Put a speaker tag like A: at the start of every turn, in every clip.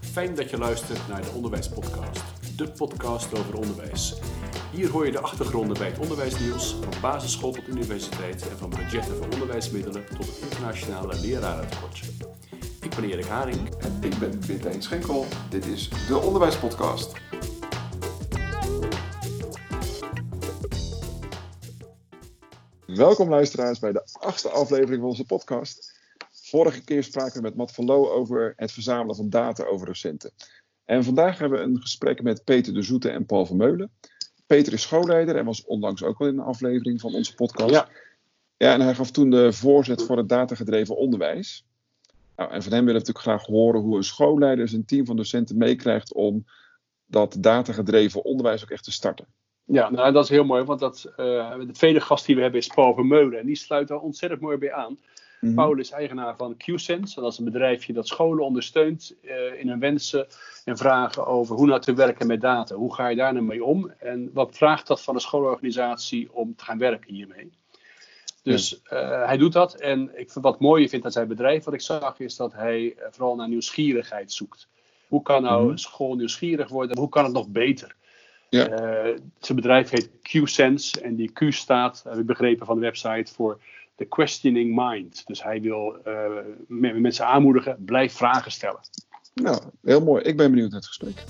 A: Fijn dat je luistert naar de Onderwijspodcast, de podcast over onderwijs. Hier hoor je de achtergronden bij het onderwijsnieuws, van basisschool tot universiteit en van budgetten voor onderwijsmiddelen tot het internationale lerarentekortje. Ik ben Erik Haring.
B: En ik ben Witijn Schenkel. Dit is de Onderwijspodcast. Welkom luisteraars bij de achtste aflevering van onze podcast. Vorige keer spraken we met Matt van Loo over het verzamelen van data over docenten. En vandaag hebben we een gesprek met Peter de Zoete en Paul Vermeulen. Peter is schoolleider en was onlangs ook al in een aflevering van onze podcast.
C: Ja.
B: Ja, en hij gaf toen de voorzet voor het datagedreven onderwijs. Nou, en van hem willen we natuurlijk graag horen hoe een schoolleider zijn team van docenten meekrijgt om dat datagedreven onderwijs ook echt te starten.
C: Ja, nou dat is heel mooi, want dat, eh, de tweede gast die we hebben is Paul Vermeulen. En die sluit daar ontzettend mooi bij aan.
B: Mhm.
C: Paul is eigenaar van QSense. Dat is een bedrijfje dat scholen ondersteunt eh, in hun wensen en vragen over hoe nou te werken met data. Hoe ga je daar nou mee om? En wat vraagt dat van een schoolorganisatie om te gaan werken hiermee? Dus eh, hij doet dat. En ik wat mooier vind aan zijn bedrijf, wat ik zag, is dat hij eh, vooral naar nieuwsgierigheid zoekt. Hoe kan nou
B: Mhm.
C: een school nieuwsgierig worden? Hoe kan het nog beter?
B: Ja.
C: Zijn bedrijf heet QSense en die Q staat, heb ik begrepen van de website, voor The Questioning Mind. Dus hij wil eh, me- mensen aanmoedigen, blijf vragen stellen.
B: Nou, heel mooi. Ik ben benieuwd naar het gesprek.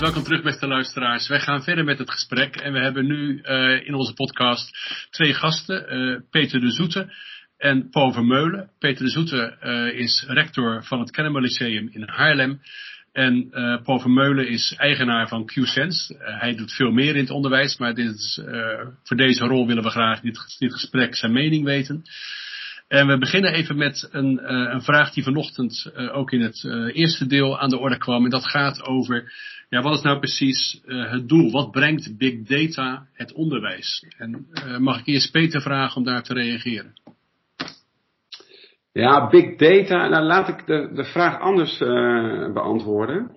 D: Welkom terug, beste luisteraars. Wij gaan verder met het gesprek. En we hebben nu eh, in onze podcast twee gasten: eh, Peter de Zoete en Paul Vermeulen. Peter de Zoete eh, is rector van het Kennemer Lyceum in Haarlem. En eh, Paul Vermeulen is eigenaar van QSense. Eh, hij doet veel meer in het onderwijs, maar dit is, eh, voor deze rol willen we graag dit, dit gesprek zijn mening weten. En we beginnen even met een, eh, een vraag die vanochtend ook in het eh, eerste deel aan de orde kwam. En dat gaat over, ja, wat is nou precies het doel? Wat brengt big data het onderwijs? En mag ik eerst Peter vragen om daar te reageren?
E: Ja, big data. Nou, laat ik de, de vraag anders eh, beantwoorden.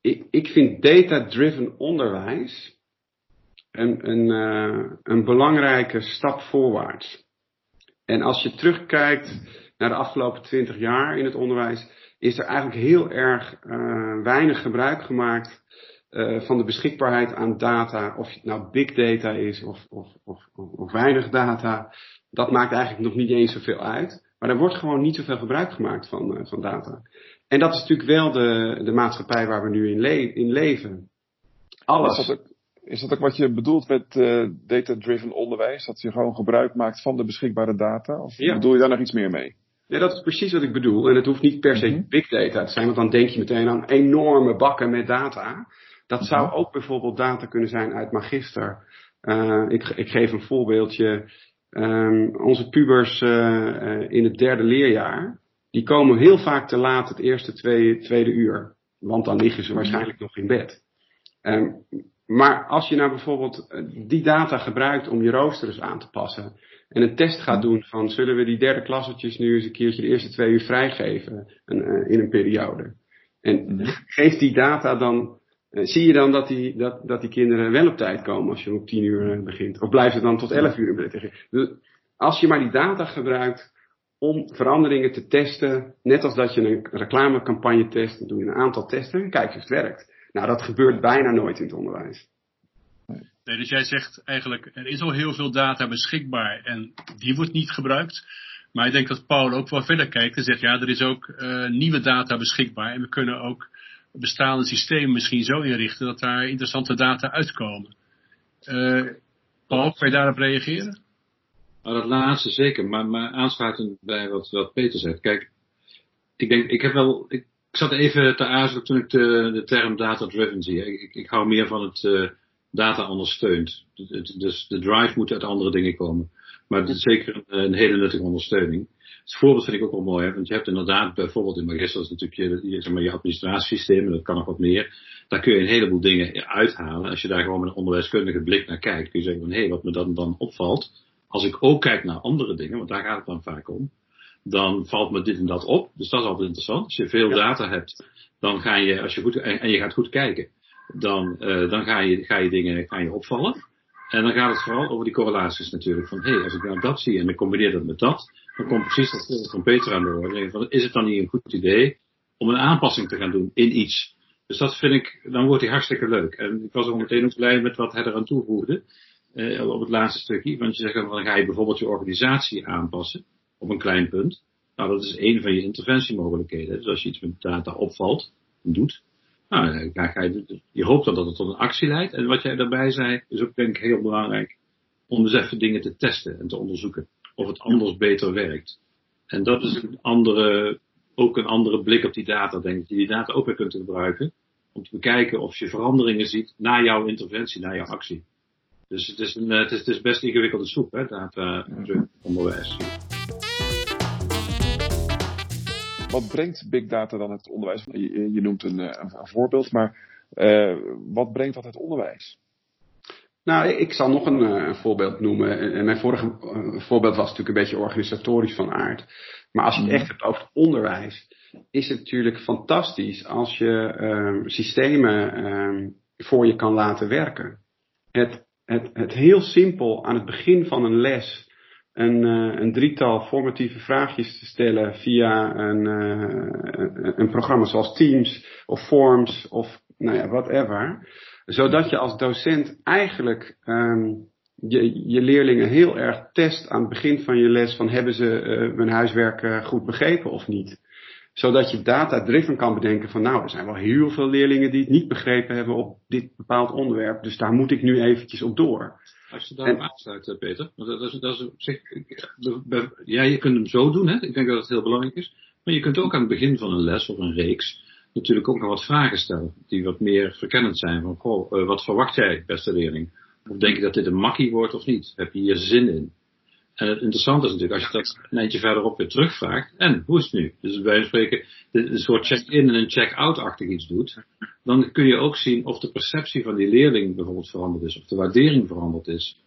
E: Ik, ik vind data-driven onderwijs een, een, eh, een belangrijke stap voorwaarts. En als je terugkijkt naar de afgelopen twintig jaar in het onderwijs, is er eigenlijk heel erg eh, weinig gebruik gemaakt van de beschikbaarheid aan data. Of het nou big data is of, of, of, of weinig data. Dat maakt eigenlijk nog niet eens zoveel uit. Maar er wordt gewoon niet zoveel gebruik gemaakt van, eh, van data. En dat is natuurlijk wel de, de maatschappij waar we nu in, le- in leven. Alles.
B: Is dat, ook, is dat ook wat je bedoelt met eh, data-driven onderwijs? Dat je gewoon gebruik maakt van de beschikbare data? Of
E: Ja.
B: bedoel je daar nog iets meer mee?
E: Ja, dat is precies wat ik bedoel. En het hoeft niet per se
B: Mhm.
E: big data te zijn, want dan denk je meteen aan enorme bakken met data. Dat zou ook bijvoorbeeld data kunnen zijn uit Magister. Eh, ik, ik geef een voorbeeldje. Ehm, onze pubers eh, eh, in het derde leerjaar, die komen heel vaak te laat het eerste twee, tweede uur. Want dan liggen ze waarschijnlijk nog in bed. Ehm, maar als je nou bijvoorbeeld eh, die data gebruikt om je rooster eens aan te passen. En een test gaat doen van zullen we die derde klassetjes nu eens een keertje de eerste twee uur vrijgeven in een periode. En geeft die data dan, zie je dan dat die, dat, dat die kinderen wel op tijd komen als je om tien uur eh, begint? Of blijft het dan tot elf uur? Dus als je maar die data gebruikt om veranderingen te testen, net als dat je een reclamecampagne test, dan doe je een aantal testen en kijk of het werkt. Nou, dat gebeurt bijna nooit in het onderwijs.
D: Nee, dus jij zegt eigenlijk, er is al heel veel data beschikbaar en die wordt niet gebruikt. Maar ik denk dat Paul ook wel verder kijkt en zegt, ja, er is ook eh, nieuwe data beschikbaar. En we kunnen ook bestaande systemen misschien zo inrichten dat daar interessante data uitkomen. Eh Paul, kan je daarop reageren?
F: Nou, dat laatste zeker, maar, aansluitend bij wat, wat Peter zegt. Kijk, ik denk, ik heb wel, ik, zat even te aarzelen toen ik de, de term data-driven zie. Ik, ik, hou meer van het eh, data ondersteund. Dus de drive moet uit andere dingen komen. Maar het is zeker een hele nuttige ondersteuning. Het voorbeeld vind ik ook wel mooi, hè, want je hebt inderdaad bijvoorbeeld in Magister is natuurlijk je, zeg maar, je administratiesysteem, en dat kan nog wat meer. Daar kun je een heleboel dingen uithalen. Als je daar gewoon met een onderwijskundige blik naar kijkt, kun je zeggen van hé, hey, wat me dan, dan opvalt, als ik ook kijk naar andere dingen, want daar gaat het dan vaak om, dan valt me dit en dat op. Dus dat is altijd interessant. Als je veel data hebt, dan ga je, als je goed, en, en je gaat goed kijken, dan, uh, dan ga, je, ga je dingen ga je opvallen. En dan gaat het vooral over die correlaties natuurlijk. Van hé, hey, als ik nou dat zie en ik combineer dat met dat, dan komt precies dat van Peter aan de orde. Is het dan niet een goed idee om een aanpassing te gaan doen in iets? Dus dat vind ik, dan wordt hij hartstikke leuk. En ik was ook meteen ook blij met wat hij eraan toevoegde. Eh, op het laatste stukje. Want je zegt dan, dan ga je bijvoorbeeld je organisatie aanpassen. Op een klein punt. Nou, dat is een van je interventiemogelijkheden. Dus als je iets met data opvalt doet. Nou, ga je, je hoopt dan dat het tot een actie leidt. En wat jij daarbij zei, is ook denk ik heel belangrijk. Om dus even dingen te testen en te onderzoeken. Of het anders beter werkt. En dat is een andere ook een andere blik op die data, denk ik, die die data ook weer kunt gebruiken. Om te bekijken of je veranderingen ziet na jouw interventie, na jouw actie. Dus het is, een, het is, best ingewikkelde soep, hè, data onderwijs.
B: Wat brengt big data dan het onderwijs? Je, noemt een, een, een, voorbeeld, maar uh, wat brengt dat het onderwijs?
E: Nou, ik zal nog een, een voorbeeld noemen. En mijn vorige voorbeeld was natuurlijk een beetje organisatorisch van aard. Maar als je het echt hebt over het onderwijs, is het natuurlijk fantastisch als je um, systemen um, voor je kan laten werken. Het, het, het heel simpel aan het begin van een les een, uh, een drietal formatieve vraagjes te stellen via een, uh, een programma zoals Teams of Forms of nou ja, whatever. Zodat je als docent eigenlijk um, je, je leerlingen heel erg test aan het begin van je les van hebben ze uh, mijn huiswerk uh, goed begrepen of niet. Zodat je data-driven kan bedenken van nou, er zijn wel heel veel leerlingen die het niet begrepen hebben op dit bepaald onderwerp. Dus daar moet ik nu eventjes op door.
F: Als je daarop aansluit, Peter. Want dat is, dat is, zeg, ja, je kunt hem zo doen, hè? ik denk dat het heel belangrijk is. Maar je kunt ook aan het begin van een les of een reeks natuurlijk ook nog wat vragen stellen. Die wat meer verkennend zijn. Van, goh, uh, wat verwacht jij, beste leerling? Of denk je dat dit een makkie wordt of niet? Heb je hier zin in? En het interessante is natuurlijk, als je dat een eindje verderop weer terugvraagt, en hoe is het nu? Dus bij spreken een soort check-in en een check-out-achtig iets doet, dan kun je ook zien of de perceptie van die leerling bijvoorbeeld veranderd is, of de waardering veranderd is.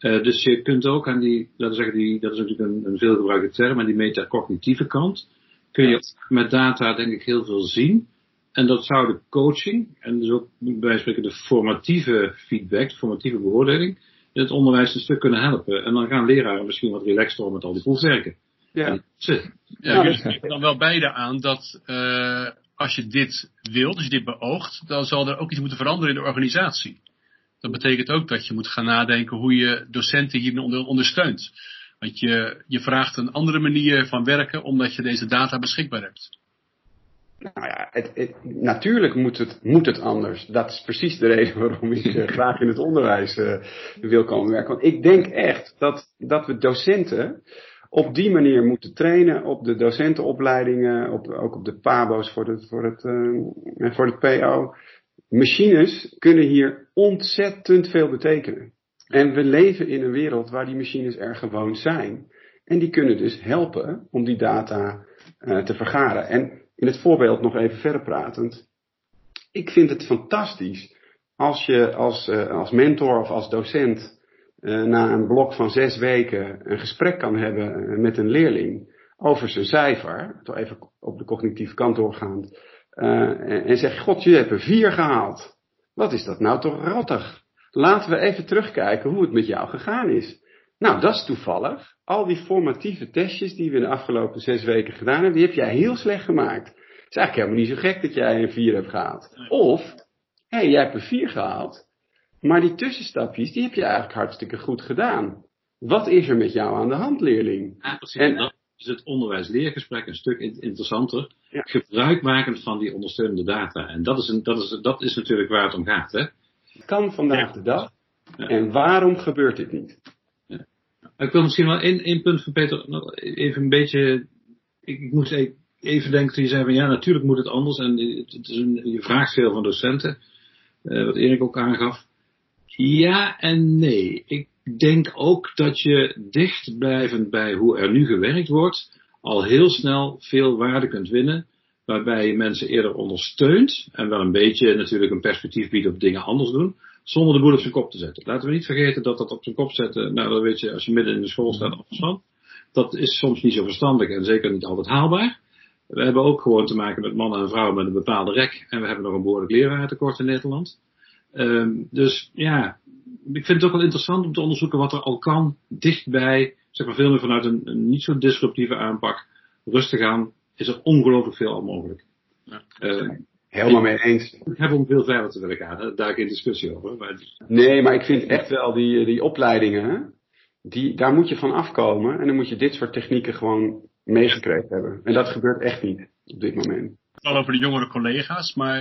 F: Uh, dus je kunt ook aan die, dat is, die, dat is natuurlijk een, een veelgebruikte term, aan die metacognitieve kant, kun je met data denk ik heel veel zien. En dat zou de coaching, en dus ook bij spreken de formatieve feedback, de formatieve beoordeling, in het onderwijs een stuk kunnen helpen. En dan gaan leraren misschien wat relaxter om met al die proef werken.
D: Ja.
F: Zit.
D: Ja, dus ik dan wel beide aan dat uh, als je dit wilt, als je dit beoogt, dan zal er ook iets moeten veranderen in de organisatie. Dat betekent ook dat je moet gaan nadenken hoe je docenten hier ondersteunt. Want je, je vraagt een andere manier van werken omdat je deze data beschikbaar hebt.
E: Nou ja, het, het, natuurlijk moet het, moet het anders. Dat is precies de reden waarom ik uh, graag in het onderwijs uh, wil komen werken. Want ik denk echt dat, dat we docenten op die manier moeten trainen, op de docentenopleidingen, op, ook op de PABO's voor, de, voor, het, voor het PO. Machines kunnen hier ontzettend veel betekenen. En we leven in een wereld waar die machines er gewoon zijn. En die kunnen dus helpen om die data te vergaren. En in het voorbeeld nog even verder pratend. Ik vind het fantastisch als je als, uh, als mentor of als docent uh, na een blok van zes weken een gesprek kan hebben eh, met een leerling over zijn cijfer, toch even op de cognitieve kant doorgaand, en, zeg, god, je hebt een vier gehaald. Wat is dat nou toch rattig? Laten we even terugkijken hoe het met jou gegaan is. Nou, dat is toevallig. Al die formatieve testjes die we in de afgelopen zes weken gedaan hebben, die heb jij heel slecht gemaakt. Het is eigenlijk helemaal niet zo gek dat jij een 4 hebt gehaald. Of, hé, hey, jij hebt een 4 gehaald, maar die tussenstapjes, die heb je eigenlijk hartstikke goed gedaan. Wat is er met jou aan de hand, leerling?
F: Ja, precies. En, dat is het onderwijs-leergesprek een stuk interessanter. Ja. Gebruikmakend van die ondersteunende data. En dat is, een, dat, is, dat is natuurlijk waar het om gaat, hè?
E: Het kan vandaag ja. de dag. En waarom gebeurt dit niet?
F: Ik wil misschien wel één, punt van Peter even een beetje. Ik, ik moest even denken toen je zei van ja, natuurlijk moet het anders. En het is een, je vraagt veel van docenten. Uh, wat Erik ook aangaf. Ja en nee. Ik denk ook dat je dicht blijvend bij hoe er nu gewerkt wordt, al heel snel veel waarde kunt winnen. Waarbij je mensen eerder ondersteunt en wel een beetje natuurlijk een perspectief biedt op dingen anders doen zonder de boel op zijn kop te zetten. Laten we niet vergeten dat dat op zijn kop zetten, nou dat weet je als je midden in de school staat anders van. Dat is soms niet zo verstandig en zeker niet altijd haalbaar. We hebben ook gewoon te maken met mannen en vrouwen met een bepaalde rek en we hebben nog een behoorlijk lerarentekort in Nederland. Um, dus ja, ik vind het ook wel interessant om te onderzoeken wat er al kan dichtbij zeg maar veel meer vanuit een, een niet zo disruptieve aanpak, rustig aan, is er ongelooflijk veel al mogelijk.
E: Ja. Uh, Helemaal mee eens.
F: Ik heb om veel verder te willen gaan, daar geen discussie over. Maar...
E: Nee, maar ik vind echt wel die, die opleidingen, die, daar moet je van afkomen en dan moet je dit soort technieken gewoon meegekregen hebben. En dat gebeurt echt niet op dit moment.
D: Al over de jongere collega's, maar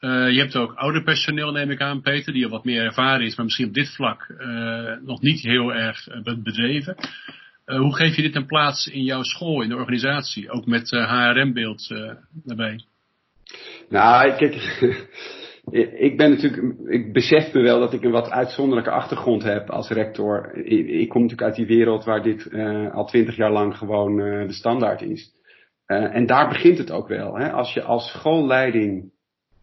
D: uh, je hebt ook ouder personeel, neem ik aan, Peter, die al wat meer ervaren is, maar misschien op dit vlak uh, nog niet heel erg uh, bedreven. hoe geef je dit een plaats in jouw school, in de organisatie, ook met HRM-beeld daarbij?
E: Nou, kijk, ik ben natuurlijk, ik besef me wel dat ik een wat uitzonderlijke achtergrond heb als rector. Ik, kom natuurlijk uit die wereld waar dit uh, al twintig jaar lang gewoon uh, de standaard is. Uh, en daar begint het ook wel. Hè? Als je als schoolleiding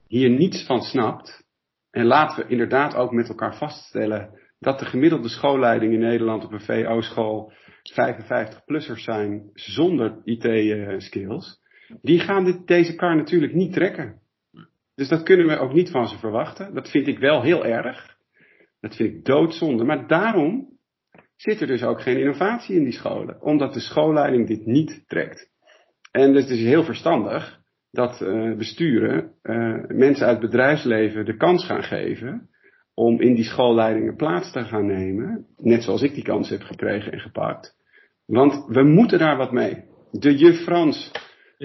E: hier niets van snapt, en laten we inderdaad ook met elkaar vaststellen dat de gemiddelde schoolleiding in Nederland op een VO-school 55-plussers zijn zonder IT-skills die gaan dit, deze kar natuurlijk niet trekken. Dus dat kunnen we ook niet van ze verwachten. Dat vind ik wel heel erg. Dat vind ik doodzonde. Maar daarom zit er dus ook geen innovatie in die scholen. Omdat de schoolleiding dit niet trekt. En dus het is heel verstandig dat uh, besturen uh, mensen uit het bedrijfsleven de kans gaan geven om in die schoolleidingen plaats te gaan nemen. Net zoals ik die kans heb gekregen en gepakt. Want we moeten daar wat mee. De juf Frans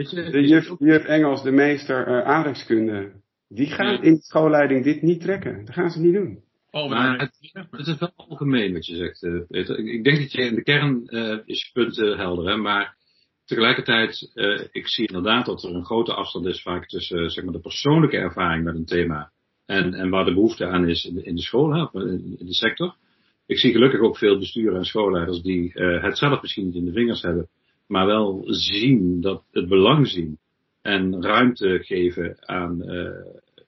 E: de juf, juf Engels, de meester uh, aardrijkskunde, die gaan in de schoolleiding dit niet trekken. Dat gaan ze niet doen.
F: Oh, maar het, het, is wel algemeen wat je zegt, uh, Peter. Ik, denk dat je in de kern uh, is je punt helder, hè, maar tegelijkertijd, ik zie inderdaad dat er een grote afstand is vaak tussen zeg maar, de persoonlijke ervaring met een thema en, en waar de behoefte aan is in de, in de school, hè, in, in de sector. Ik zie gelukkig ook veel besturen en schoolleiders die het zelf misschien niet in de vingers hebben, maar wel zien, dat het belang zien en ruimte geven aan, uh,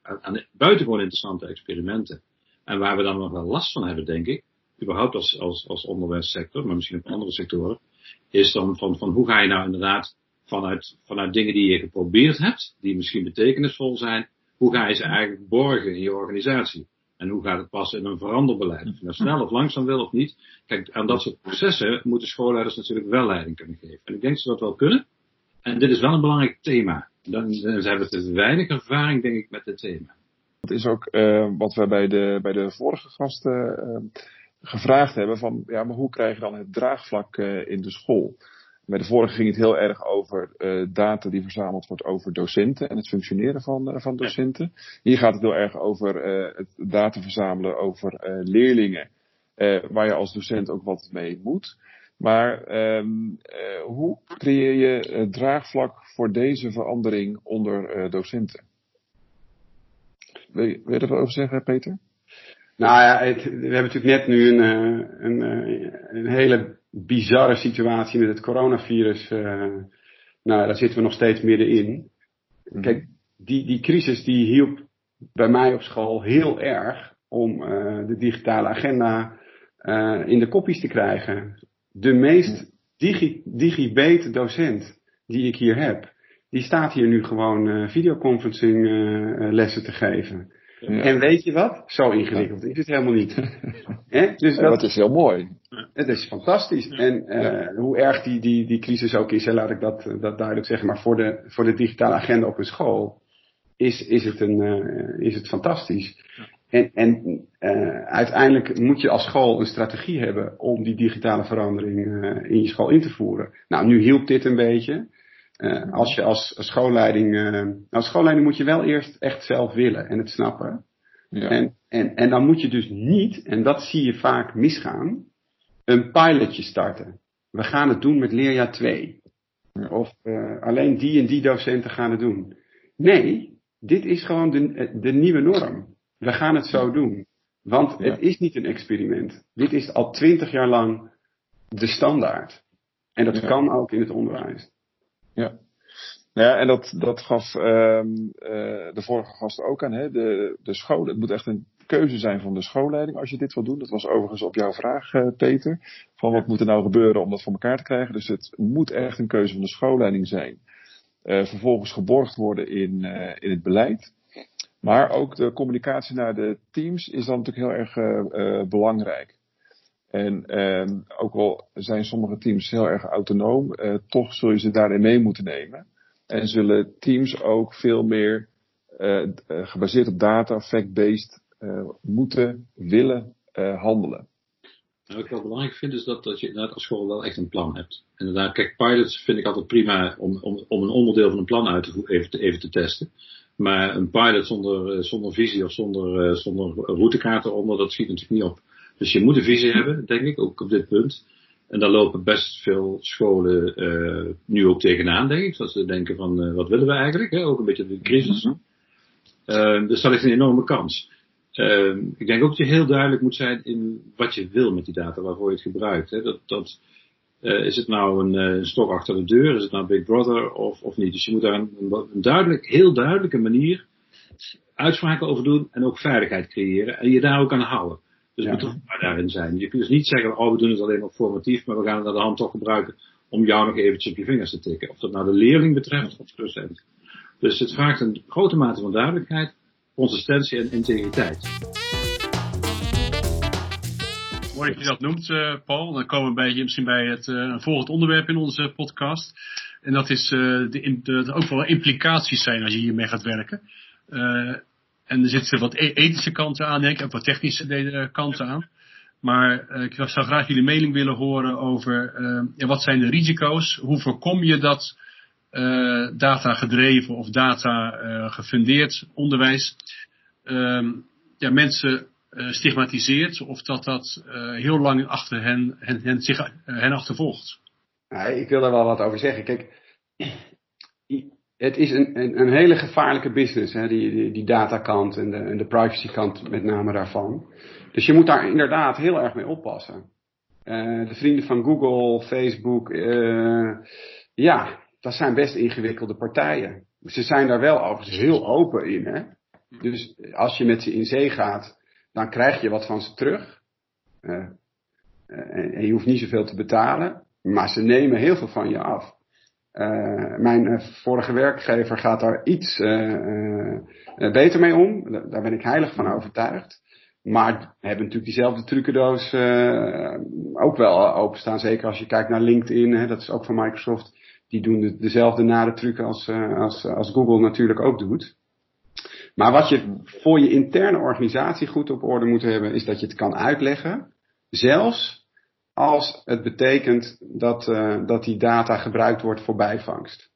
F: aan, aan buitengewoon interessante experimenten. En waar we dan nog wel last van hebben, denk ik, überhaupt als, als, als onderwijssector, maar misschien ook andere sectoren, is dan van, van hoe ga je nou inderdaad vanuit, vanuit dingen die je geprobeerd hebt, die misschien betekenisvol zijn, hoe ga je ze eigenlijk borgen in je organisatie? En hoe gaat het passen in een veranderbeleid? Of je nou snel of langzaam wil of niet. Kijk, aan dat soort processen moeten schoolleiders natuurlijk wel leiding kunnen geven. En ik denk dat ze dat wel kunnen. En dit is wel een belangrijk thema. Dan, dan hebben we te weinig ervaring, denk ik, met dit thema.
B: Dat is ook uh, wat we bij de, bij de vorige gasten uh, gevraagd hebben. Van, ja, maar hoe krijg je dan het draagvlak uh, in de school? Bij de vorige ging het heel erg over uh, data die verzameld wordt over docenten en het functioneren van, uh, van docenten. Hier gaat het heel erg over uh, het data verzamelen over leerlingen, waar je als docent ook wat mee moet. Maar um, hoe creëer je draagvlak voor deze verandering onder docenten? Wil je, wil je er over zeggen, Peter?
E: Nou ja, het, we hebben natuurlijk net nu een, een, een hele bizarre situatie met het coronavirus. Uh, nou, daar zitten we nog steeds middenin. Mhm. Kijk, die, die crisis die hielp bij mij op school heel erg om uh, de digitale agenda uh, in de kopjes te krijgen. De meest digi, digibete docent die ik hier heb, die staat hier nu gewoon videoconferencing lessen te geven. En weet je wat? Zo ingewikkeld is het helemaal niet.
B: Dus dat, is heel mooi.
E: Het is fantastisch. En uh, hoe erg die, die, die crisis ook is, laat ik dat, dat duidelijk zeggen. Maar voor de, voor de digitale agenda op een school is, is, het, een, uh, is het fantastisch. En, en uh, uiteindelijk moet je als school een strategie hebben om die digitale verandering in je school in te voeren. Nou, nu hielp dit een beetje. Uh, als je als schoolleiding, uh, als schoolleiding moet je wel eerst echt zelf willen en het snappen. Ja. En, en, en dan moet je dus niet, en dat zie je vaak misgaan, een pilotje starten. We gaan het doen met leerjaar 2. Ja. Of uh, alleen die en die docenten gaan het doen. Nee, dit is gewoon de, de nieuwe norm. We gaan het zo doen. Want ja. het is niet een experiment. Dit is al twintig jaar lang de standaard. En dat kan ook in het onderwijs.
B: Ja. Ja, en dat, dat gaf um, uh, de vorige gast ook aan. Hè? De, de school, het moet echt een keuze zijn van de schoolleiding als je dit wil doen. Dat was overigens op jouw vraag, uh, Peter. Van wat moet er nou gebeuren om dat voor elkaar te krijgen. Dus het moet echt een keuze van de schoolleiding zijn. Uh, vervolgens geborgd worden in, in het beleid. Maar ook de communicatie naar de teams is dan natuurlijk heel erg belangrijk. En ehm, ook al zijn sommige teams heel erg autonoom, eh, toch zul je ze daarin mee moeten nemen. En zullen teams ook veel meer eh, eh, gebaseerd op data, fact-based, moeten, willen handelen.
F: Nou, wat ik wel belangrijk vind is dat, dat je inderdaad als school wel echt een plan hebt. Inderdaad, kijk, pilots vind ik altijd prima om, om, om een onderdeel van een plan uit te even, te- even te testen. Maar een pilot zonder, zonder visie of zonder, zonder routekaart eronder, dat schiet natuurlijk niet op. Dus je moet een visie hebben, denk ik, ook op dit punt. En daar lopen best veel scholen eh, nu ook tegenaan, denk ik. Dat ze denken van, eh, wat willen we eigenlijk? Hè? Ook een beetje de crisis. Eh, dus dat is een enorme kans. Ik denk ook dat je heel duidelijk moet zijn in wat je wil met die data, waarvoor je het gebruikt. Hè? Dat, dat, is het nou een, een stok achter de deur? Is het nou Big Brother of, of niet? Dus je moet daar een, een duidelijk, heel duidelijke manier uitspraken over doen en ook veiligheid creëren en je daar ook aan houden. Dus
B: Ja.
F: betrokken daarin zijn. Je kunt dus niet zeggen, oh we doen het alleen maar formatief, maar we gaan het naar de hand toch gebruiken om jou nog eventjes op je vingers te tikken. Of dat nou de leerling betreft of de docent. Dus het vraagt een grote mate van duidelijkheid, consistentie en integriteit.
D: Mooi dat je dat noemt, eh, Paul. Dan komen we bij, misschien bij het eh, een volgend onderwerp in onze podcast. En dat is eh, de, de, er ook wel implicaties zijn als je hiermee gaat werken. Eh, en er zitten wat e- ethische kanten aan, denk ik, en wat technische de- kanten aan. Maar eh, ik zou graag jullie mening willen horen over eh, ja, wat zijn de risico's? Hoe voorkom je dat eh, data gedreven of data eh, gefundeerd onderwijs ehm, ja, mensen eh, stigmatiseert of dat dat eh, heel lang achter hen, hen, hen, zich, eh, hen achtervolgt.
E: Ik wil daar wel wat over zeggen. Kijk, het is een, een, een hele gevaarlijke business, hè, die, die, datakant en de, de privacykant met name daarvan. Dus je moet daar inderdaad heel erg mee oppassen. Eh, de vrienden van Google, Facebook, eh, ja, dat zijn best ingewikkelde partijen. Ze zijn daar wel overigens heel open in. Hè? Dus als je met ze in zee gaat, dan krijg je wat van ze terug. Eh, en je hoeft niet zoveel te betalen. Maar ze nemen heel veel van je af. Eh, mijn eh, vorige werkgever gaat daar iets eh, beter mee om. Da- Daar ben ik heilig van overtuigd. Maar hebben natuurlijk diezelfde trucendoos ook wel openstaan. Zeker als je kijkt naar LinkedIn, hè, dat is ook van Microsoft. Die doen de- dezelfde nare trucken als, als, als Google natuurlijk ook doet. Maar wat je voor je interne organisatie goed op orde moet hebben, is dat je het kan uitleggen. Zelfs als het betekent dat, eh, dat die data gebruikt wordt voor bijvangst.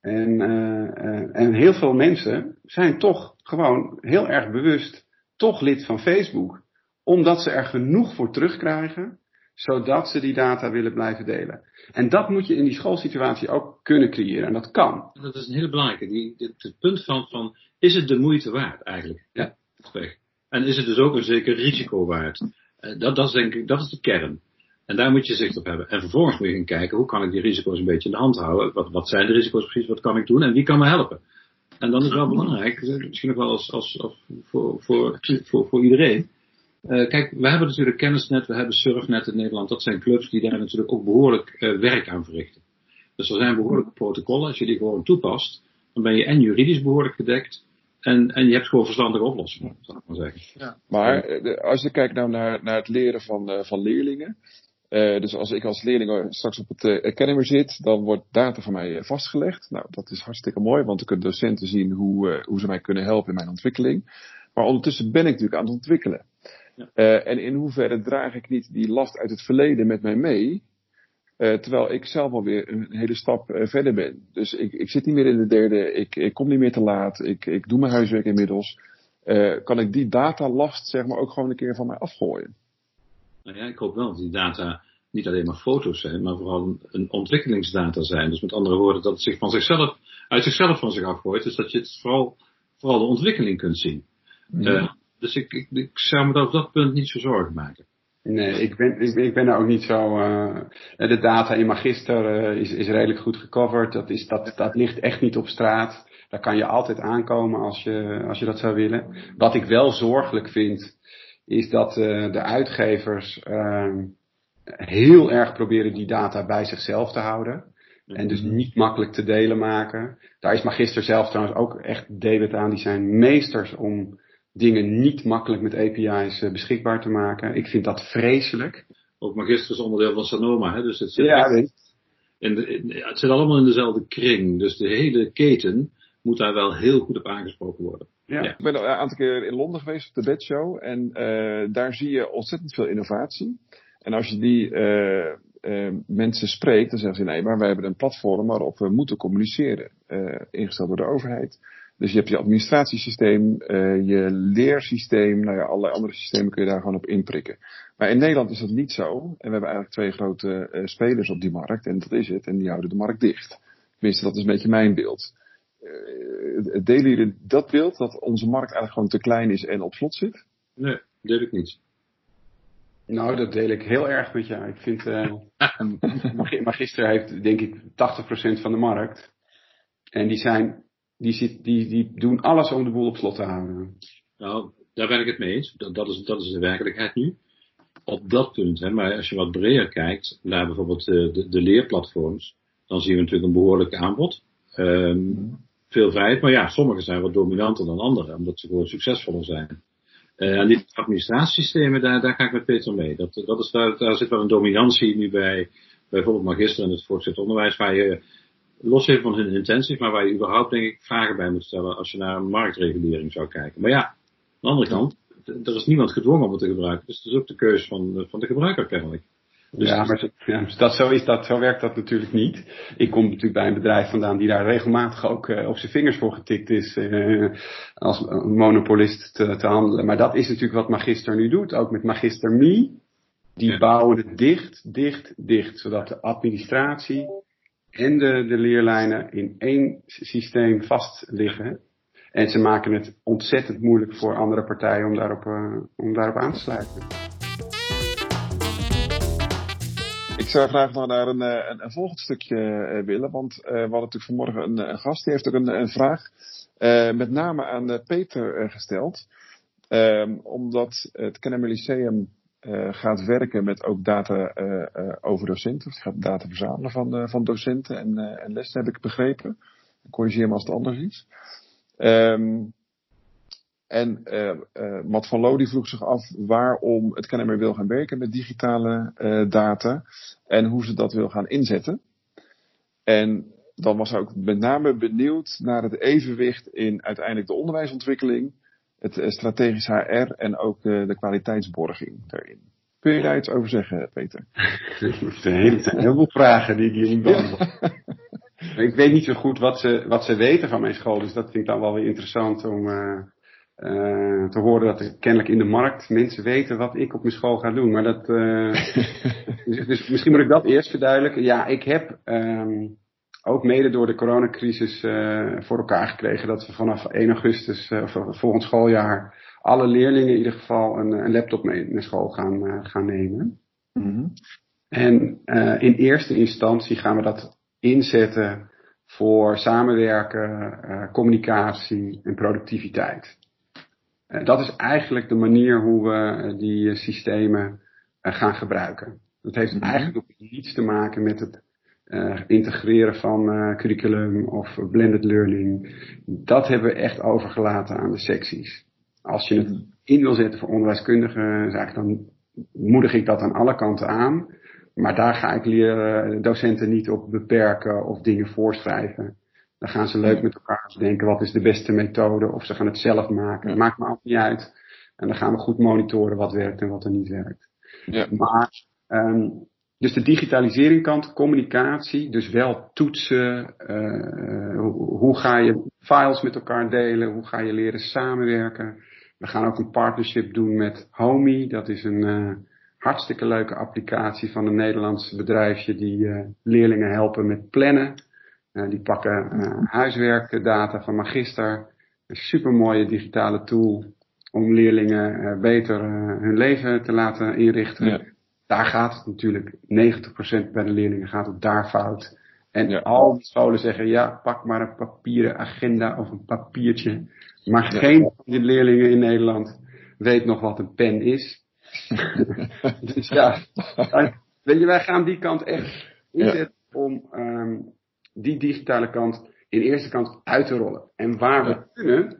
E: En, eh, eh, en heel veel mensen zijn toch gewoon heel erg bewust toch lid van Facebook. Omdat ze er genoeg voor terugkrijgen, zodat ze die data willen blijven delen. En dat moet je in die schoolsituatie ook kunnen creëren. En dat kan.
F: Dat is een hele belangrijke. Die, dit, het punt van, van, is het de moeite waard eigenlijk?
E: Ja.
F: En is het dus ook een zeker risico waard? Dat, dat is denk ik, dat is de kern. En daar moet je zicht op hebben. En vervolgens moet je gaan kijken, hoe kan ik die risico's een beetje in de hand houden? Wat, wat zijn de risico's precies? Wat kan ik doen? En wie kan me helpen? En dan is wel belangrijk, eh, misschien ook wel als, als, als voor, voor, voor, voor iedereen. Eh, kijk, we hebben natuurlijk Kennisnet, we hebben Surfnet in Nederland. Dat zijn clubs die daar natuurlijk ook behoorlijk eh, werk aan verrichten. Dus er zijn behoorlijke protocollen. Als je die gewoon toepast, dan ben je en juridisch behoorlijk gedekt. En, en je hebt gewoon verstandige oplossingen, zal ik maar zeggen.
B: Maar eh, de- als je kijkt nou naar, naar het leren van, van leerlingen. Eh, dus als ik als leerling straks op het eh, Academy zit, dan wordt data van mij eh, vastgelegd. Nou, dat is hartstikke mooi, want dan kunnen docenten zien hoe, hoe ze mij kunnen helpen in mijn ontwikkeling. Maar ondertussen ben ik natuurlijk aan het ontwikkelen.
F: Ja.
B: En in hoeverre draag ik niet die last uit het verleden met mij mee, terwijl ik zelf alweer een hele stap verder ben. Dus ik, ik zit niet meer in de derde, ik, ik kom niet meer te laat, ik, ik doe mijn huiswerk inmiddels. Kan ik die datalast zeg maar ook gewoon een keer van mij afgooien?
F: Nou ja, ik hoop wel dat die data niet alleen maar foto's zijn, maar vooral een, ontwikkelingsdata zijn. Dus met andere woorden, dat het zich van zichzelf, uit zichzelf van zich afgooit. Dus dat je het vooral, vooral de ontwikkeling kunt zien. Eh, dus ik, ik, ik zou me op dat punt niet zo zorgen maken.
E: Nee, ik ben, ik, ben- ik ben daar ook niet zo. eh, de data in Magister eh, is, is redelijk goed gecoverd. Dat, is, dat, dat ligt echt niet op straat. Daar kan je altijd aankomen als je, als je dat zou willen. Wat ik wel zorgelijk vind, is dat eh, de uitgevers eh, heel erg proberen die data bij zichzelf te houden. En dus niet makkelijk te delen maken. Daar is Magister zelf trouwens ook echt debet aan. Die zijn meesters om dingen niet makkelijk met API's eh, beschikbaar te maken. Ik vind dat vreselijk.
F: Ook Magister is onderdeel van Sanoma, hè, dus het zit,
E: Ja,
F: in- ja, het zit allemaal in dezelfde kring. Dus de hele keten moet daar wel heel goed op aangesproken worden.
E: Ja.
F: Ja.
B: Ik ben al een aantal keer in Londen geweest op de bedshow. En eh, daar zie je ontzettend veel innovatie. En als je die eh, eh, mensen spreekt, dan zeggen ze nee, maar wij hebben een platform waarop we moeten communiceren. eh, ingesteld door de overheid. Dus je hebt je administratiesysteem, eh, je leersysteem, nou ja, allerlei andere systemen kun je daar gewoon op inprikken. Maar in Nederland is dat niet zo. En we hebben eigenlijk twee grote eh, spelers op die markt. En dat is het. En die houden de markt dicht. Tenminste, dat is een beetje mijn beeld. Eh, delen jullie dat beeld dat onze markt eigenlijk gewoon te klein is en op slot zit?
F: Nee, deel ik niet.
E: Nou, dat deel ik heel erg met jou. Ik vind, eh Mag- Magister heeft denk ik 80% van de markt. En die zijn, die, zit, die, die doen alles om de boel op slot te houden.
F: Nou, daar ben ik het mee eens. Dat, dat, is, dat is de werkelijkheid nu. Op dat punt, hè, maar als je wat breder kijkt naar bijvoorbeeld eh, de, de leerplatforms, dan zien we natuurlijk een behoorlijk aanbod. Ehm, veel vrijheid, maar ja, sommige zijn wat dominanter dan andere, omdat ze gewoon succesvoller zijn. Eh, en die administratiesystemen, daar, daar ga ik met Peter mee. Dat, dat is, daar, zit wel een dominantie nu bij, bijvoorbeeld magister en het voortgezet onderwijs, waar je, los even van hun intenties, maar waar je überhaupt denk ik vragen bij moet stellen als je naar een marktregulering zou kijken. Maar ja, aan de andere kant, er is niemand gedwongen om het te gebruiken, dus het is ook de keuze van, van de gebruiker kennelijk. Dus
E: ja, maar zo, ja, dat, zo, is dat, zo werkt dat natuurlijk niet. Ik kom natuurlijk bij een bedrijf vandaan die daar regelmatig ook eh, op zijn vingers voor getikt is. eh, als monopolist te, te handelen. Maar dat is natuurlijk wat Magister nu doet. Ook met Magister Me. Die
F: Ja.
E: bouwen het dicht, dicht, dicht. Zodat de administratie en de, de leerlijnen in één systeem vast liggen. En ze maken het ontzettend moeilijk voor andere partijen om daarop, eh, om daarop aan te sluiten.
B: Ik zou graag nog naar een, eh, een, een volgend stukje eh, willen, want eh, we hadden natuurlijk vanmorgen een, gast, die heeft ook een, vraag met name aan Peter gesteld. Ehm, omdat het Kennemer Lyceum gaat werken met ook data over docenten. Het gaat data verzamelen van, van docenten en, en lessen, heb ik begrepen. Corrigeer me als het anders is. Ehm, en eh Matt van Loo die vroeg zich af waarom het Kennemer wil gaan werken met digitale eh, data en hoe ze dat wil gaan inzetten. En dan was hij ook met name benieuwd naar het evenwicht in uiteindelijk de onderwijsontwikkeling, het strategisch HR en ook de kwaliteitsborging daarin. Kun je daar iets over zeggen, Peter?
E: Het zijn heel, veel vragen die niet beantwoord. Ik weet niet zo goed wat ze, wat ze weten van mijn school, dus dat vind ik dan wel weer interessant om eh, eh, te horen dat er kennelijk in de markt mensen weten wat ik op mijn school ga doen. Maar dat, eh, dus, dus misschien moet ik dat eerst verduidelijken. Ja, ik heb ehm, ook mede door de coronacrisis eh, voor elkaar gekregen dat we vanaf 1 augustus, eh, volgend schooljaar, alle leerlingen in ieder geval een, een laptop mee naar school gaan, gaan nemen. En eh, in eerste instantie gaan we dat inzetten voor samenwerken, eh, communicatie en productiviteit. Eh, dat is eigenlijk de manier hoe we eh, die eh, systemen gaan gebruiken. Dat heeft
B: Mhm.
E: eigenlijk ook niets te maken met het integreren van curriculum of blended learning. Dat hebben we echt overgelaten aan de secties. Als je het in wil zetten voor onderwijskundige zaken, dan moedig ik dat aan alle kanten aan. Maar daar ga ik leren docenten niet op beperken of dingen voorschrijven. Dan gaan ze leuk met elkaar denken wat is de beste methode of ze gaan het zelf maken. Maakt me allemaal niet uit. En dan gaan we goed monitoren wat werkt en wat er niet werkt.
B: Ja.
E: Maar, ehm, dus de digitalisering kant, communicatie, dus wel toetsen. eh, hoe, hoe ga je files met elkaar delen? Hoe ga je leren samenwerken? We gaan ook een partnership doen met Homey. Dat is een eh, hartstikke leuke applicatie van een Nederlands bedrijfje die eh, leerlingen helpen met plannen. Eh, die pakken eh, huiswerkdata van Magister. Een supermooie digitale tool om leerlingen eh, beter hun leven te laten inrichten.
B: Ja.
E: Daar gaat het natuurlijk, 90% bij de leerlingen gaat het daar fout. En
B: Ja.
E: al die scholen zeggen, ja, pak maar een papieren agenda of een papiertje. Maar
B: Ja.
E: geen van die leerlingen in Nederland weet nog wat een pen is. dus ja, weet je, wij gaan die kant echt inzetten om ehm, die digitale kant in eerste kant uit te rollen. En waar
B: Ja.
E: we kunnen,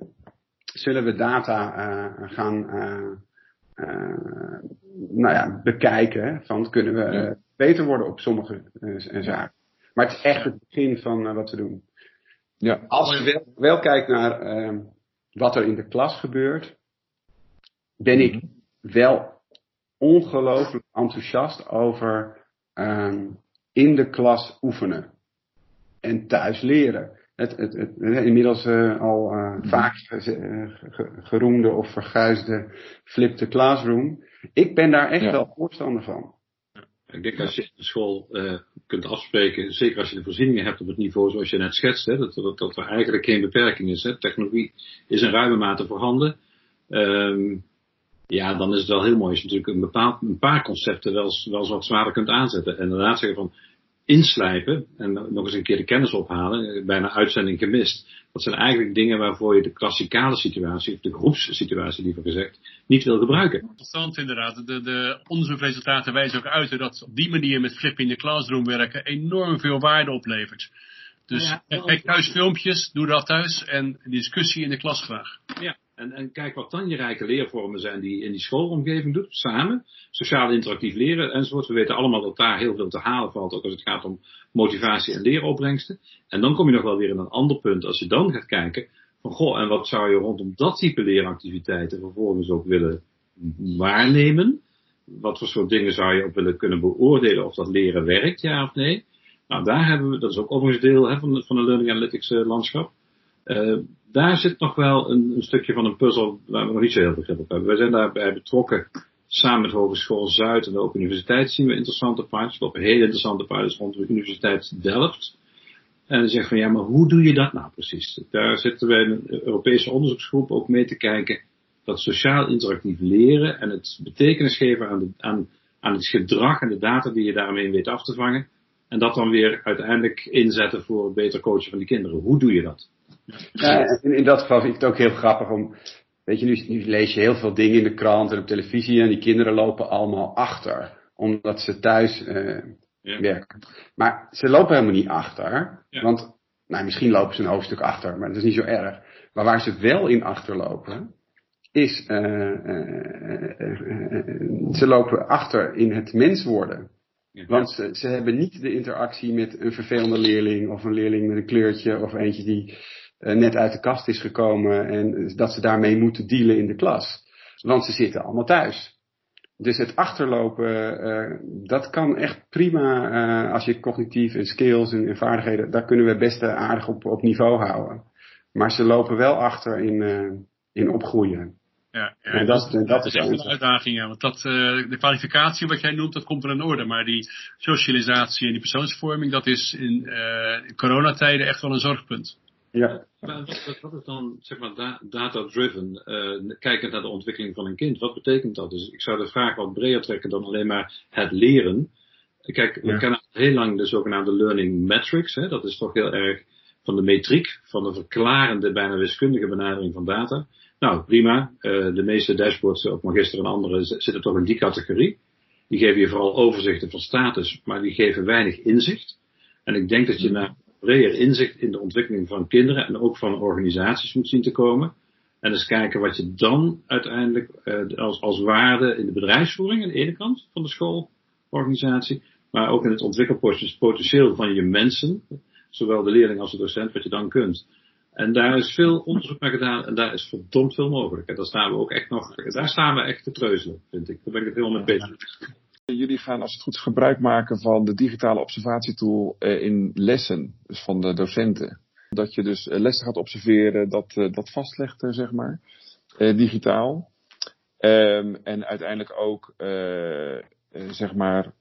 E: zullen we data eh, gaan, eh, eh, nou ja, bekijken. Van kunnen we beter worden op sommige zaken. Maar het is echt het begin van wat we doen.
B: Ja,
E: Als je wel, wel kijkt naar ehm, wat er in de klas gebeurt, ben ik wel ongelooflijk enthousiast over ehm, in de klas oefenen en thuis leren. Het, het, het, inmiddels eh, al eh, vaak ge- eh, ge- geroemde of verguisde flip the classroom. Ik ben daar echt
B: Ja.
E: wel voorstander van.
F: Ik denk als je in de school eh, kunt afspreken, zeker als je de voorzieningen hebt op het niveau zoals je net schetst, hè, dat, dat, dat er eigenlijk geen beperking is. Hè. Technologie is in ruime mate voorhanden. Ehm, ja, dan is het wel heel mooi als je natuurlijk een, bepaald, een paar concepten wel, eens- wel eens wat zwaarder kunt aanzetten. En inderdaad zeggen van inslijpen en nog eens een keer de kennis ophalen, bijna uitzending gemist. Dat zijn eigenlijk dingen waarvoor je de klassikale situatie, of de groepssituatie liever gezegd, niet wil gebruiken.
D: Interessant inderdaad. De, de onderzoekresultaten wijzen ook uit dat op die manier met flip in de classroom werken enorm veel waarde oplevert. Dus
F: Ja,
D: kijk- kijk thuis filmpjes, doe dat thuis en discussie in de klas graag.
F: Ja, en, en kijk wat dan je rijke leervormen zijn die in die schoolomgeving doet, samen. Sociaal interactief leren enzovoort. We weten allemaal dat daar heel veel te halen valt, ook als het gaat om motivatie en leeropbrengsten. En dan kom je nog wel weer in een ander punt. Als je dan gaat kijken van, goh, en wat zou je rondom dat type leeractiviteiten vervolgens ook willen waarnemen? Wat voor soort dingen zou je ook willen kunnen beoordelen of dat leren werkt, ja of nee? Nou, daar hebben we, dat is ook overigens deel hè, van, van de Learning Analytics eh, landschap. Eh, daar zit nog wel een, een stukje van een puzzel waar we nog niet zo heel veel grip op hebben. Wij zijn daarbij betrokken samen met Hogeschool Zuid en de Open Universiteit zien we interessante pilots. We lopen hele interessante pilots rond de Universiteit Delft. En dan zeggen van ja, maar hoe doe je dat nou precies? Daar zitten wij een Europese onderzoeksgroep ook mee te kijken dat sociaal interactief leren en het betekenis geven aan, aan, aan het gedrag en de data die je daarmee weet af te vangen. En dat dan weer uiteindelijk inzetten voor het beter coachen van die kinderen. Hoe doe je dat?
E: Ja, in, in dat geval vind ik het ook heel grappig om. Weet je, nu, nu lees je heel veel dingen in de krant en op televisie en die kinderen lopen allemaal achter. Omdat ze thuis eh,
F: Ja.
E: werken. Maar ze lopen helemaal niet achter.
F: Ja.
E: Want, nou, misschien lopen ze een hoofdstuk achter, maar dat is niet zo erg. Maar waar ze wel in achterlopen, is. eh, eh, ze lopen achter in het mens worden. Want ze, ze hebben niet de interactie met een vervelende leerling of een leerling met een kleurtje of eentje die net uit de kast is gekomen en dat ze daarmee moeten dealen in de klas. Want ze zitten allemaal thuis. Dus het achterlopen, eh, dat kan echt prima eh, als je cognitief en skills en, en vaardigheden, daar kunnen we best eh, aardig op, op niveau houden. Maar ze lopen wel achter in, eh, in opgroeien.
D: Ja, ja,
E: En dat, en dat
D: Dat
E: is
D: echt een uitdaging, ja. Want dat, eh, de kwalificatie wat jij noemt, dat komt er in orde. Maar die socialisatie en die persoonsvorming, dat is in eh, coronatijden echt wel een zorgpunt.
E: Ja.
F: Maar wat, is dan, zeg maar, da- data-driven, eh, kijkend naar de ontwikkeling van een kind? Wat betekent dat? Dus ik zou de vraag wat breder trekken dan alleen maar het leren. Kijk, we
E: Ja.
F: kennen heel lang de zogenaamde learning metrics. Hè? Dat is toch heel erg van de metriek, van de verklarende, bijna wiskundige benadering van data. Nou, prima. Eh, de meeste dashboards op Magister en andere zitten toch in die categorie. Die geven je vooral overzichten van status, maar die geven weinig inzicht. En ik denk dat je naar breder inzicht in de ontwikkeling van kinderen en ook van organisaties moet zien te komen. En eens kijken wat je dan uiteindelijk eh, als, als waarde in de bedrijfsvoering aan de ene kant van de schoolorganisatie, maar ook in het ontwikkelpotentieel van je mensen, zowel de leerling als de docent, wat je dan kunt. En daar is veel onderzoek naar gedaan en daar is verdomd veel mogelijk. En daar staan we ook echt nog, daar staan we echt te treuzelen, vind ik. Daar ben ik het helemaal mee bezig.
B: Jullie gaan als het goed is gebruik maken van de digitale observatietool eh, in lessen, dus van de docenten. Dat je dus eh, lessen gaat observeren, dat, eh, dat vastlegt, zeg maar, digitaal. Ehm, en uiteindelijk ook, eh, zeg maar,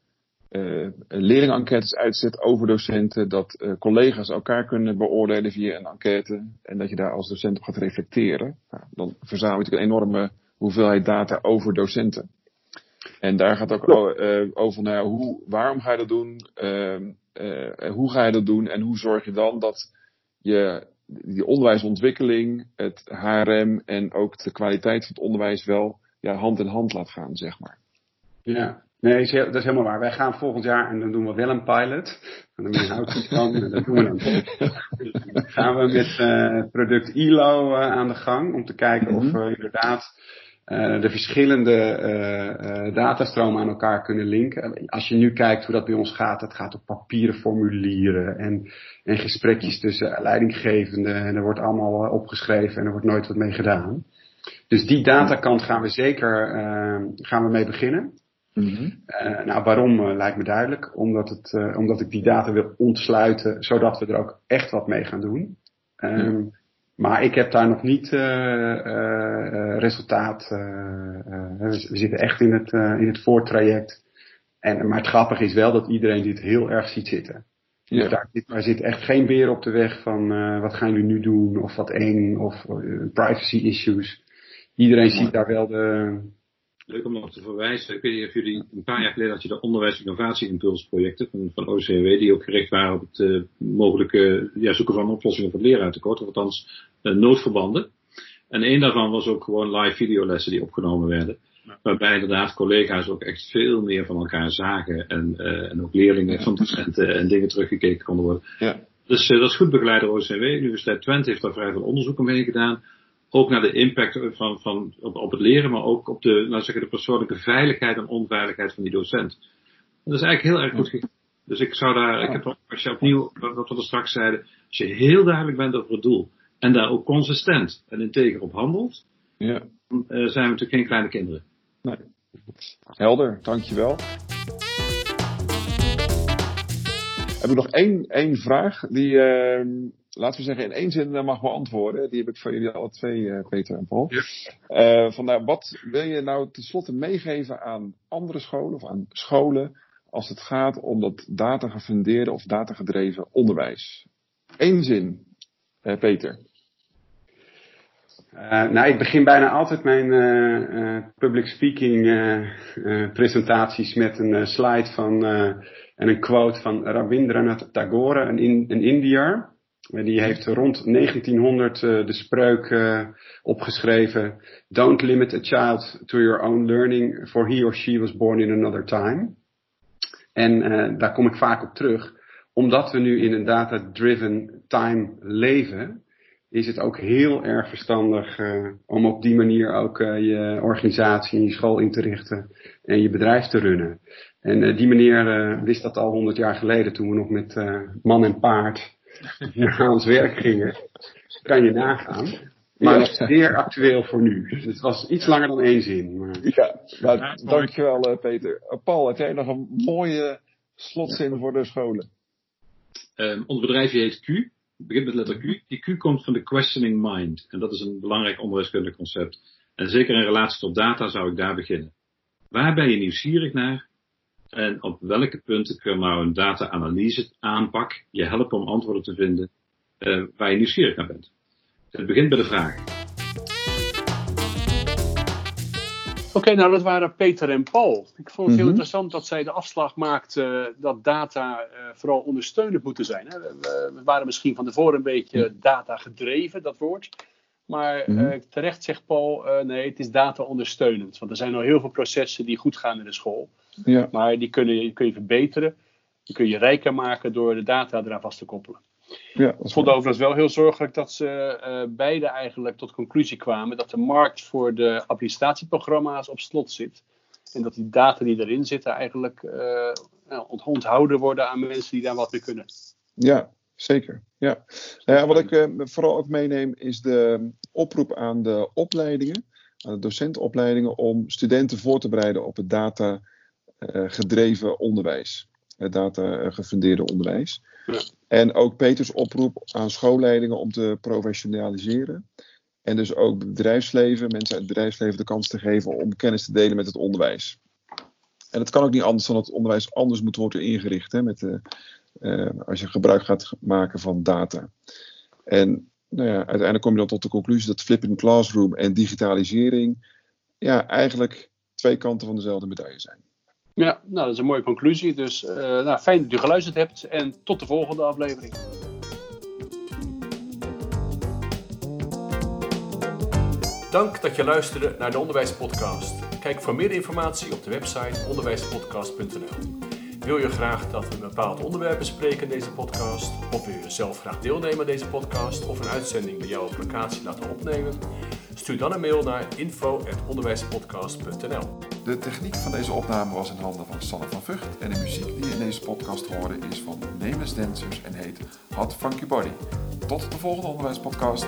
B: leerlingenenquêtes uitzet over docenten, dat collega's elkaar kunnen beoordelen via een enquête en dat je daar als docent op gaat reflecteren. Nou, dan verzamel je een enorme hoeveelheid data over docenten. En daar gaat ook eh, over naar hoe, waarom ga je dat doen, ehm, eh, hoe ga je dat doen en hoe zorg je dan dat je die onderwijsontwikkeling, het HRM en ook de kwaliteit van het onderwijs wel ja, hand in hand laat gaan, zeg maar.
E: Ja, nee, dat is helemaal waar. Wij gaan volgend jaar en dan doen we wel een pilot. En dan houdt iets van en dat doen we dan. Dan gaan we met eh, product ILO aan de gang om te kijken of
B: Mhm.
E: we inderdaad uh, de verschillende uh, datastromen aan elkaar kunnen linken. Als je nu kijkt hoe dat bij ons gaat, dat gaat op papieren formulieren en, en gesprekjes tussen leidinggevenden en er wordt allemaal opgeschreven en er wordt nooit wat mee gedaan. Dus die datakant gaan we zeker gaan we mee beginnen. Mm nou, waarom lijkt me duidelijk. Omdat, het, omdat ik die data wil ontsluiten, zodat we er ook echt wat mee gaan doen. Um, maar ik heb daar nog niet uh, uh, resultaat. we, zitten echt in het, in het voortraject. En, maar het grappige is wel dat iedereen dit heel erg ziet zitten. Ja. Dus daar, zit, daar zit echt geen beer op de weg van wat gaan jullie nu doen of wat eng of privacy issues. Iedereen ziet daar wel de,
F: Leuk om nog te verwijzen. Ik weet niet of jullie een paar jaar geleden had je de onderwijs innovatie impulsprojecten van, van OCW die ook gericht waren op het uh, mogelijke ja, zoeken van oplossingen voor het leraartekort, of althans uh, noodverbanden. En een daarvan was ook gewoon live videolessen die opgenomen werden. Waarbij inderdaad collega's ook echt veel meer van elkaar zagen en, uh, en ook leerlingen van docenten en dingen teruggekeken konden worden. Ja. Dus dat is goed begeleid door OCW. De Universiteit Twente heeft daar vrij veel onderzoek mee gedaan ook naar de impact van, van, op, op het leren, maar ook op de, nou zeggen, de persoonlijke veiligheid en onveiligheid van die docent. dat is eigenlijk heel erg goed gegaan. Dus ik zou daar, ik heb, als je opnieuw, wat we er straks zeiden, als je heel duidelijk bent over het doel en daar ook consistent en integer op handelt, ja. dan uh, zijn we natuurlijk geen kleine kinderen. Nee.
B: Helder, dankjewel. Heb ik nog één, één vraag die, uh, laten we zeggen, in één zin mag beantwoorden. Die heb ik voor jullie alle twee, uh, Peter en Paul. Ja. Uh, vandaar, wat wil je nou tenslotte meegeven aan andere scholen of aan scholen als het gaat om dat data gefundeerde of data gedreven onderwijs? Eén zin, uh, Peter.
E: nou, ik begin bijna altijd mijn public speaking presentaties met een slide van en een quote van Rabindranath Tagore, een, in, een Indiër. Die heeft rond 1900 uh, de spreuk uh, opgeschreven: Don't limit a child to your own learning, for he or she was born in another time. En uh, daar kom ik vaak op terug. Omdat we nu in een data-driven time leven, is het ook heel erg verstandig om op die manier ook je organisatie en je school in te richten en je bedrijf te runnen. En die meneer wist dat al 100 jaar geleden toen we nog met man en paard naar ons werk gingen. Kan je nagaan. Maar ja. zeer actueel voor nu. Dus het was iets langer dan één zin. Maar...
B: Ja, nou, dankjewel uh, Peter. Uh, Paul, heb jij nog een mooie slotzin voor de scholen?
F: Um, ons bedrijfje heet Q. Het begint met letter Q. Die Q komt van de questioning mind. En dat is een belangrijk onderwijskundig concept. En zeker in relatie tot data zou ik daar beginnen. Waar ben je nieuwsgierig naar? En op welke punten kan nou een data-analyse aanpak je helpen om antwoorden te vinden uh, waar je nieuwsgierig naar bent. Het begint bij de vraag.
C: Oké, nou dat waren Peter en Paul. Ik vond het heel mhm. interessant dat zij de afslag maakten dat data uh, vooral ondersteunend moeten zijn. Hè. We, we, waren misschien van tevoren een beetje data gedreven, dat woord. Maar mm -hmm. uh, terecht zegt Paul, nee, het is data ondersteunend. Want er zijn nog heel veel processen die goed gaan in de school. Ja. Maar die kun je, kun je verbeteren. Die kun je rijker maken door de data eraan vast te koppelen. Ja, ik vond overigens wel heel zorgelijk dat ze uh, beide eigenlijk tot conclusie kwamen dat de markt voor de administratieprogramma's op slot zit. En dat die data die erin zitten eigenlijk uh, onthouden worden aan mensen die daar wat mee kunnen.
B: Ja, zeker. Ja. Nou ja wat ik uh, vooral ook meeneem is de oproep aan de opleidingen, aan de docentenopleidingen, om studenten voor te bereiden op het data eh, gedreven onderwijs. Het data eh, gefundeerde onderwijs. Ja. En ook Peters oproep aan schoolleidingen om te professionaliseren. En dus ook bedrijfsleven, mensen uit het bedrijfsleven de kans te geven om kennis te delen met het onderwijs. En het kan ook niet anders dan dat het onderwijs anders moet worden ingericht. Hè, met de, uh, als je gebruik gaat maken van data. En nou ja, uiteindelijk kom je dan tot de conclusie dat flipping classroom en digitalisering ja, eigenlijk twee kanten van dezelfde medaille zijn.
C: Ja, nou dat is een mooie conclusie. Dus uh, nou, fijn dat u geluisterd hebt en tot de volgende aflevering.
A: Dank dat je luisterde naar de Onderwijspodcast. Kijk voor meer informatie op de website onderwijspodcast.nl.
C: Wil je graag dat we een bepaald onderwerp bespreken in deze podcast? Of wil je zelf graag deelnemen aan deze podcast of een uitzending bij jou op locatie laten opnemen? Stuur dan een mail naar info.onderwijspodcast.nl
B: De techniek van deze opname was in handen van Sanne van Vught en de muziek die in deze podcast hoorde is van Nameless Dancers en heet Hot Funky Body. Tot de volgende onderwijspodcast.